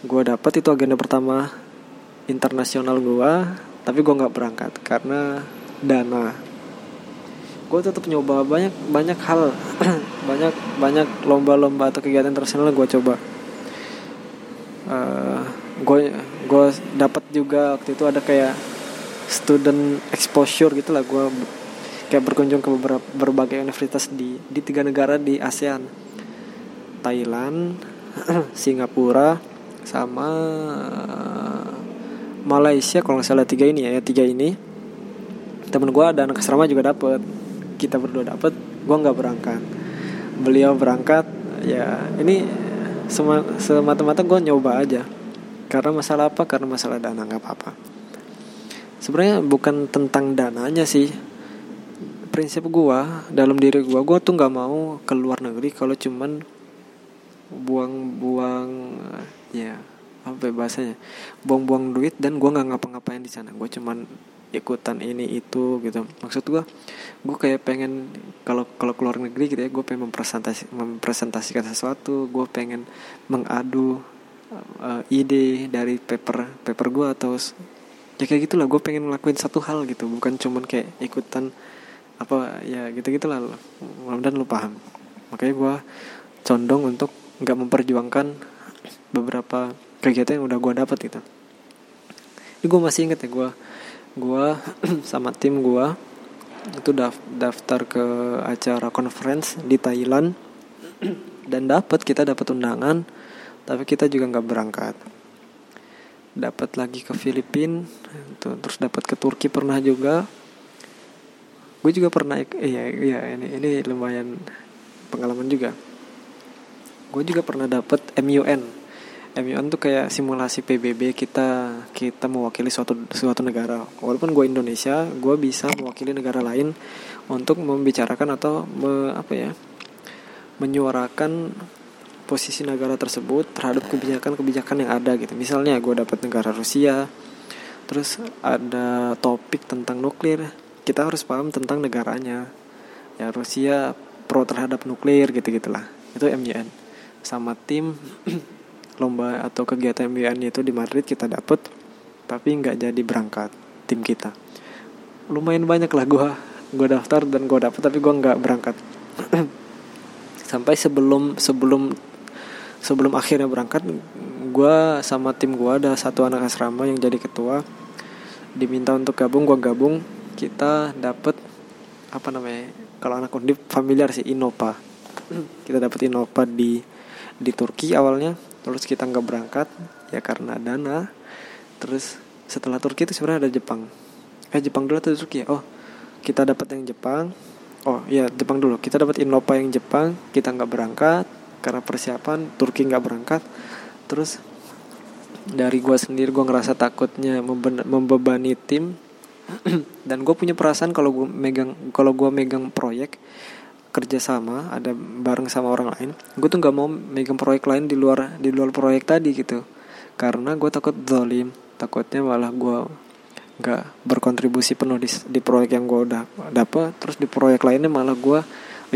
Gue dapet itu agenda pertama internasional gue tapi gue nggak berangkat karena dana. Gue tetap nyoba banyak banyak hal. *clears throat* Banyak banyak lomba-lomba atau kegiatan internasional gue coba uh, gue dapat juga waktu itu ada kayak student exposure gitu lah. Gue kayak berkunjung ke beberapa berbagai universitas di di tiga negara di ASEAN. Thailand *clears throat* Singapura sama Malaysia kalau nggak salah tiga ini ya, ya tiga ini. Temen gue ada anak asrama juga dapet. Kita berdua dapet gue nggak berangkat. Beliau berangkat ya ini semata-mata gue nyoba aja. Karena masalah apa? Karena masalah dana nggak apa-apa. Sebenarnya bukan tentang dananya sih. Prinsip gue dalam diri gue gue tuh nggak mau ke luar negeri kalau cuman buang-buang ya apa ya bahasanya? Buang-buang duit dan gue nggak ngapa-ngapain di sana. Gue cuman ikutan ini itu gitu. Maksud gue gue kayak pengen kalau kalau keluar negeri gitu ya gue pengen mempresentasi mempresentasikan sesuatu gue pengen mengadu uh, ide dari paper paper gue atau ya kayak gitulah gue pengen ngelakuin satu hal gitu. Bukan cuman kayak ikutan apa ya gitu gitulah mudah-mudahan lu paham. Makanya gue condong untuk nggak memperjuangkan beberapa kegiatan yang udah gue dapat gitu. Ini gue masih inget ya gue gue *clears throat* sama tim gue itu daftar ke acara conference di Thailand. *clears throat* Dan dapat kita dapat undangan tapi kita juga nggak berangkat. Dapat lagi ke Filipina terus dapat ke Turki pernah juga. Gue juga pernah iya iya ini ini lumayan pengalaman juga. Gue juga pernah dapat MUN MUN tuh kayak simulasi PBB kita kita mewakili suatu suatu negara. Walaupun gue Indonesia gue bisa mewakili negara lain untuk membicarakan atau me, apa ya menyuarakan posisi negara tersebut terhadap kebijakan-kebijakan yang ada gitu. Misalnya gue dapat negara Rusia terus ada topik tentang nuklir. Kita harus paham tentang negaranya. Ya Rusia pro terhadap nuklir gitu gitulah itu MUN sama tim *clears throat* lomba atau kegiatan MUN itu di Madrid kita dapet tapi nggak jadi berangkat tim kita. Lumayan banyak lah gue gue daftar dan gue dapet tapi gue nggak berangkat. *clears throat* Sampai sebelum sebelum sebelum akhirnya berangkat gue sama tim gue ada satu anak asrama yang jadi ketua. Diminta untuk gabung gue gabung. Kita dapat apa namanya kalau anak undip familiar sih Innova *clears throat* kita dapat Innova di di Turki awalnya terus kita nggak berangkat ya karena dana. Terus setelah Turki itu sebenarnya ada Jepang. Eh Jepang dulu atau Turki ya? Oh kita dapat yang Jepang. Oh ya Jepang dulu. Kita dapat Innova yang Jepang kita nggak berangkat. Karena persiapan Turki nggak berangkat. Terus dari gue sendiri gue ngerasa takutnya membebani tim. *clears throat* Dan gue punya perasaan kalau gue megang kalau gue megang proyek kerja sama ada bareng sama orang lain gue tuh nggak mau megang proyek lain di luar di luar proyek tadi gitu. Karena gue takut dolim takutnya malah gue nggak berkontribusi penuh di, di proyek yang gue udah dapet. Terus di proyek lainnya malah gue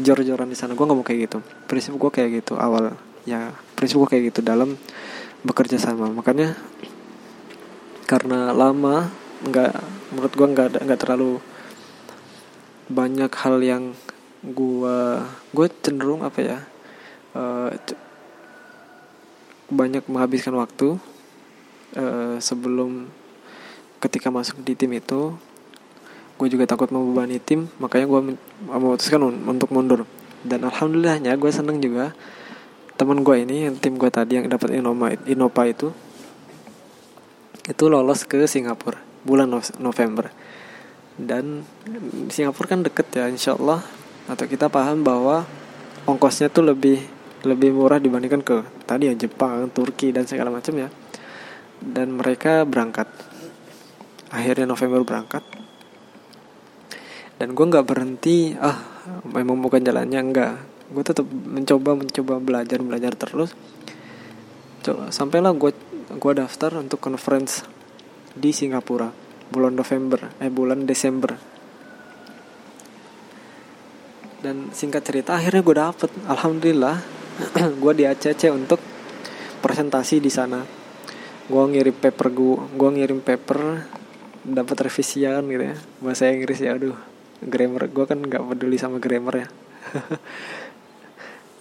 jor-joran di sana. Gue nggak mau kayak gitu. Prinsip gue kayak gitu awal. Ya prinsip gue kayak gitu dalam bekerja sama. Makanya karena lama nggak menurut gue nggak nggak terlalu banyak hal yang gue gue cenderung apa ya uh, banyak menghabiskan waktu uh, sebelum ketika masuk di tim itu gue juga takut membebani tim makanya gue memutuskan untuk mundur. Dan alhamdulillahnya gue seneng juga teman gue ini yang tim gue tadi yang dapat Innova, Innova itu itu lolos ke Singapura bulan November. Dan Singapura kan deket ya Insya Allah atau kita paham bahwa ongkosnya tuh lebih lebih murah dibandingkan ke tadi ya Jepang, Turki dan segala macam ya. Dan mereka berangkat. Akhirnya November berangkat. Dan gue nggak berhenti ah memang bukan jalannya. Enggak gue tetap mencoba mencoba belajar belajar terus. Coba sampailah gue gue daftar untuk conference di Singapura. Bulan November eh bulan Desember dan singkat cerita akhirnya gue dapet. Alhamdulillah *clears throat* gue di ACC untuk presentasi di sana. Gue ngirim paper gue gue ngirim paper dapat revisian gitu ya. Bahasa Inggris ya aduh. Grammar gue kan nggak peduli sama grammar ya.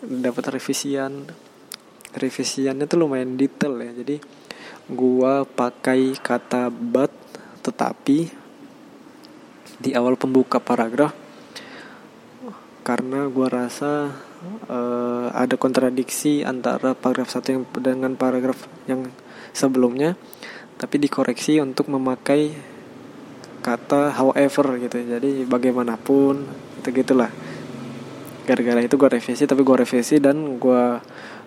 *laughs* Dapat revisian. Revisiannya tuh lumayan detail ya. Jadi gue pakai kata but tetapi di awal pembuka paragraf karena gue rasa uh, ada kontradiksi antara paragraf satu yang dengan paragraf yang sebelumnya tapi dikoreksi untuk memakai kata however gitu. Jadi bagaimanapun gitu gitulah. Gara-gara itu gue revisi tapi gue revisi dan gue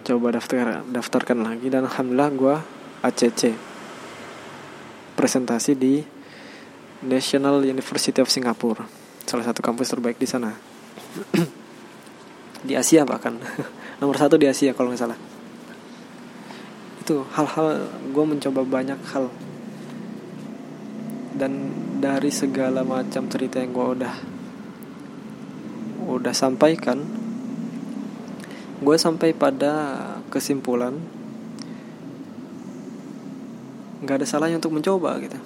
coba daftar daftarkan lagi dan alhamdulillah gue ACC presentasi di National University of Singapore salah satu kampus terbaik di sana *clears throat* di Asia bahkan. *laughs* Nomor satu di Asia kalau nggak salah. Itu hal-hal gue mencoba banyak hal. Dan dari segala macam cerita yang gue udah udah sampaikan gue sampai pada kesimpulan nggak ada salahnya untuk mencoba gitu.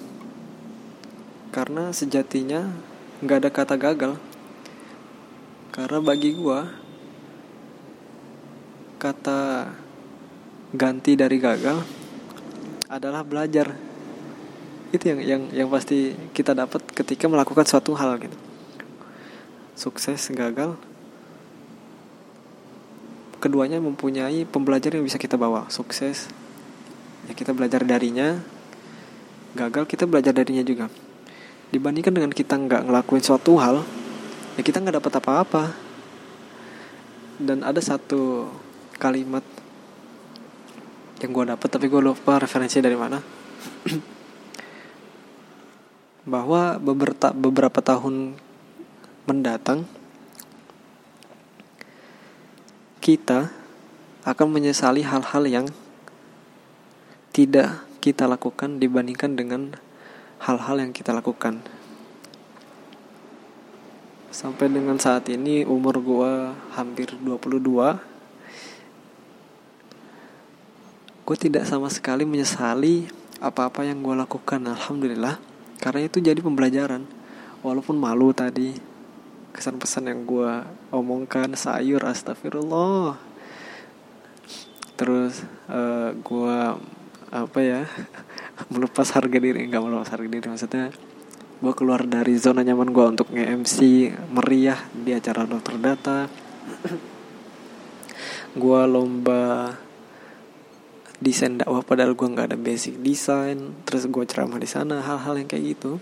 Karena sejatinya nggak ada kata gagal karena bagi gue kata ganti dari gagal adalah belajar. Itu yang yang yang pasti kita dapat ketika melakukan suatu hal gitu. Sukses gagal keduanya mempunyai pembelajaran yang bisa kita bawa. Sukses ya kita belajar darinya. Gagal kita belajar darinya juga. Dibandingkan dengan kita nggak ngelakuin suatu hal ya kita nggak dapat apa-apa. Dan ada satu kalimat yang gue dapet tapi gue lupa referensi dari mana. *clears throat* Bahwa beberapa beberapa tahun mendatang kita akan menyesali hal-hal yang tidak kita lakukan dibandingkan dengan hal-hal yang kita lakukan sampai dengan saat ini umur gue hampir 22 gue tidak sama sekali menyesali apa-apa yang gue lakukan alhamdulillah. Karena itu jadi pembelajaran. Walaupun malu tadi kesan pesan yang gue omongkan sayur astagfirullah. Terus uh, eh, gue apa ya *laughs* melepas harga diri. Nggak melepas harga diri maksudnya gue keluar dari zona nyaman gue untuk nge-MC meriah di acara dokter data. *clears throat* Gue lomba desain dakwah padahal gue nggak ada basic desain. Terus gue ceramah di sana hal-hal yang kayak gitu.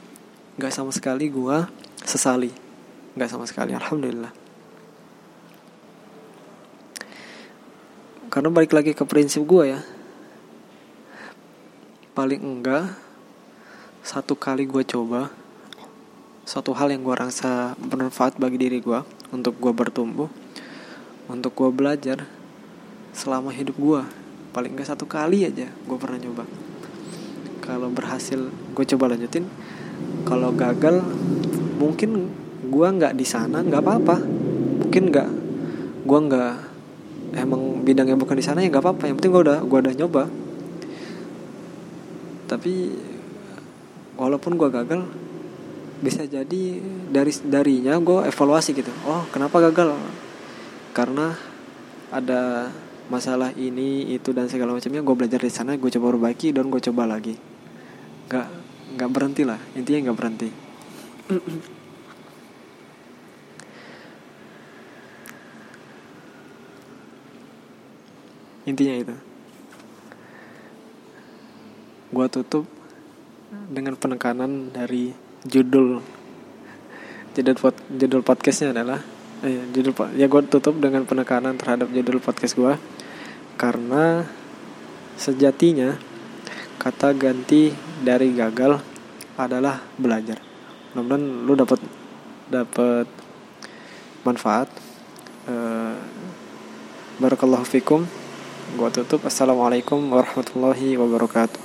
Nggak sama sekali gue sesali. Nggak sama sekali alhamdulillah. Karena balik lagi ke prinsip gue ya. Paling enggak satu kali gue coba suatu hal yang gue rasa bermanfaat bagi diri gue untuk gue bertumbuh untuk gue belajar selama hidup gue paling nggak satu kali aja gue pernah nyoba. Kalau berhasil gue coba lanjutin. Kalau gagal mungkin gue nggak di sana nggak apa-apa. Mungkin nggak gue nggak emang bidangnya bukan di sana ya nggak apa-apa. Yang penting gue udah gue udah nyoba. Tapi walaupun gue gagal bisa jadi dari darinya gue evaluasi gitu. Oh kenapa gagal? Karena ada masalah ini itu dan segala macamnya. Gue belajar di sana gue coba perbaiki dan gue coba lagi. Nggak nggak berhenti lah. Intinya nggak berhenti. Intinya itu. Gue tutup dengan penekanan dari judul judul pod, judul podcastnya adalah eh, judul ya gue tutup dengan penekanan terhadap judul podcast gue karena sejatinya kata ganti dari gagal adalah belajar. Mudah-mudahan lu dapat dapat manfaat. Uh, barakallahu fikum. Gua tutup. Assalamualaikum warahmatullahi wabarakatuh